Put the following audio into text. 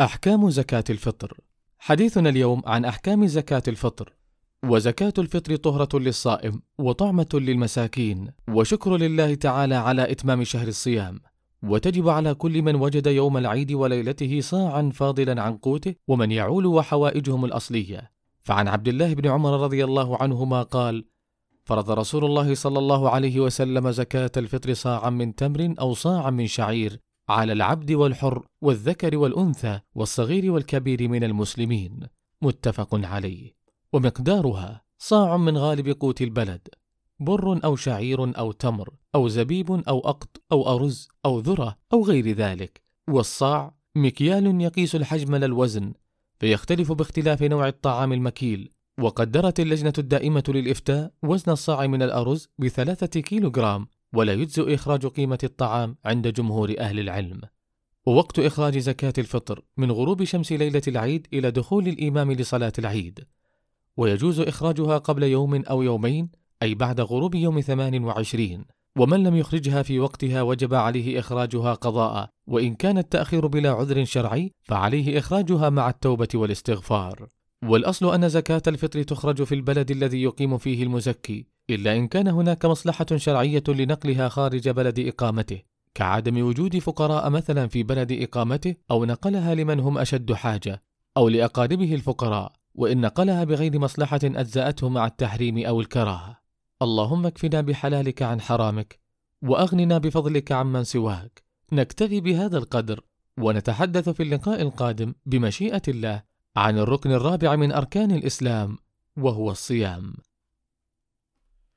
أحكام زكاة الفطر. حديثنا اليوم عن أحكام زكاة الفطر. وزكاة الفطر طهرة للصائم وطعمة للمساكين وشكر لله تعالى على إتمام شهر الصيام. وتجب على كل من وجد يوم العيد وليلته صاعا فاضلا عن قوته ومن يعول وحوائجهم الأصلية. فعن عبد الله بن عمر رضي الله عنهما قال فرض رسول الله صلى الله عليه وسلم زكاة الفطر صاعا من تمر أو صاعا من شعير على العبد والحر والذكر والأنثى والصغير والكبير من المسلمين. متفق عليه. ومقدارها صاع من غالب قوت البلد. بر أو شعير أو تمر أو زبيب أو أقط أو أرز أو ذرة أو غير ذلك. والصاع مكيال يقيس الحجم لا الوزن فيختلف باختلاف نوع الطعام المكيل. وقدرت اللجنة الدائمة للإفتاء وزن الصاع من الأرز بثلاثة كيلو جرام ولا يجزئ إخراج قيمة الطعام عند جمهور أهل العلم. ووقت إخراج زكاة الفطر من غروب شمس ليلة العيد إلى دخول الإمام لصلاة العيد. ويجوز إخراجها قبل يوم أو يومين أي بعد غروب يوم 28 ومن لم يخرجها في وقتها وجب عليه إخراجها قضاء وإن كان التأخير بلا عذر شرعي فعليه إخراجها مع التوبة والاستغفار. والأصل أن زكاة الفطر تخرج في البلد الذي يقيم فيه المزكي. إلا إن كان هناك مصلحة شرعية لنقلها خارج بلد إقامته كعدم وجود فقراء مثلا في بلد إقامته أو نقلها لمن هم أشد حاجة أو لأقاربه الفقراء وإن نقلها بغير مصلحة أجزأته مع التحريم أو الكراهة. اللهم اكفنا بحلالك عن حرامك وأغننا بفضلك عمن سواك. نكتفي بهذا القدر ونتحدث في اللقاء القادم بمشيئة الله عن الركن الرابع من أركان الإسلام وهو الصيام.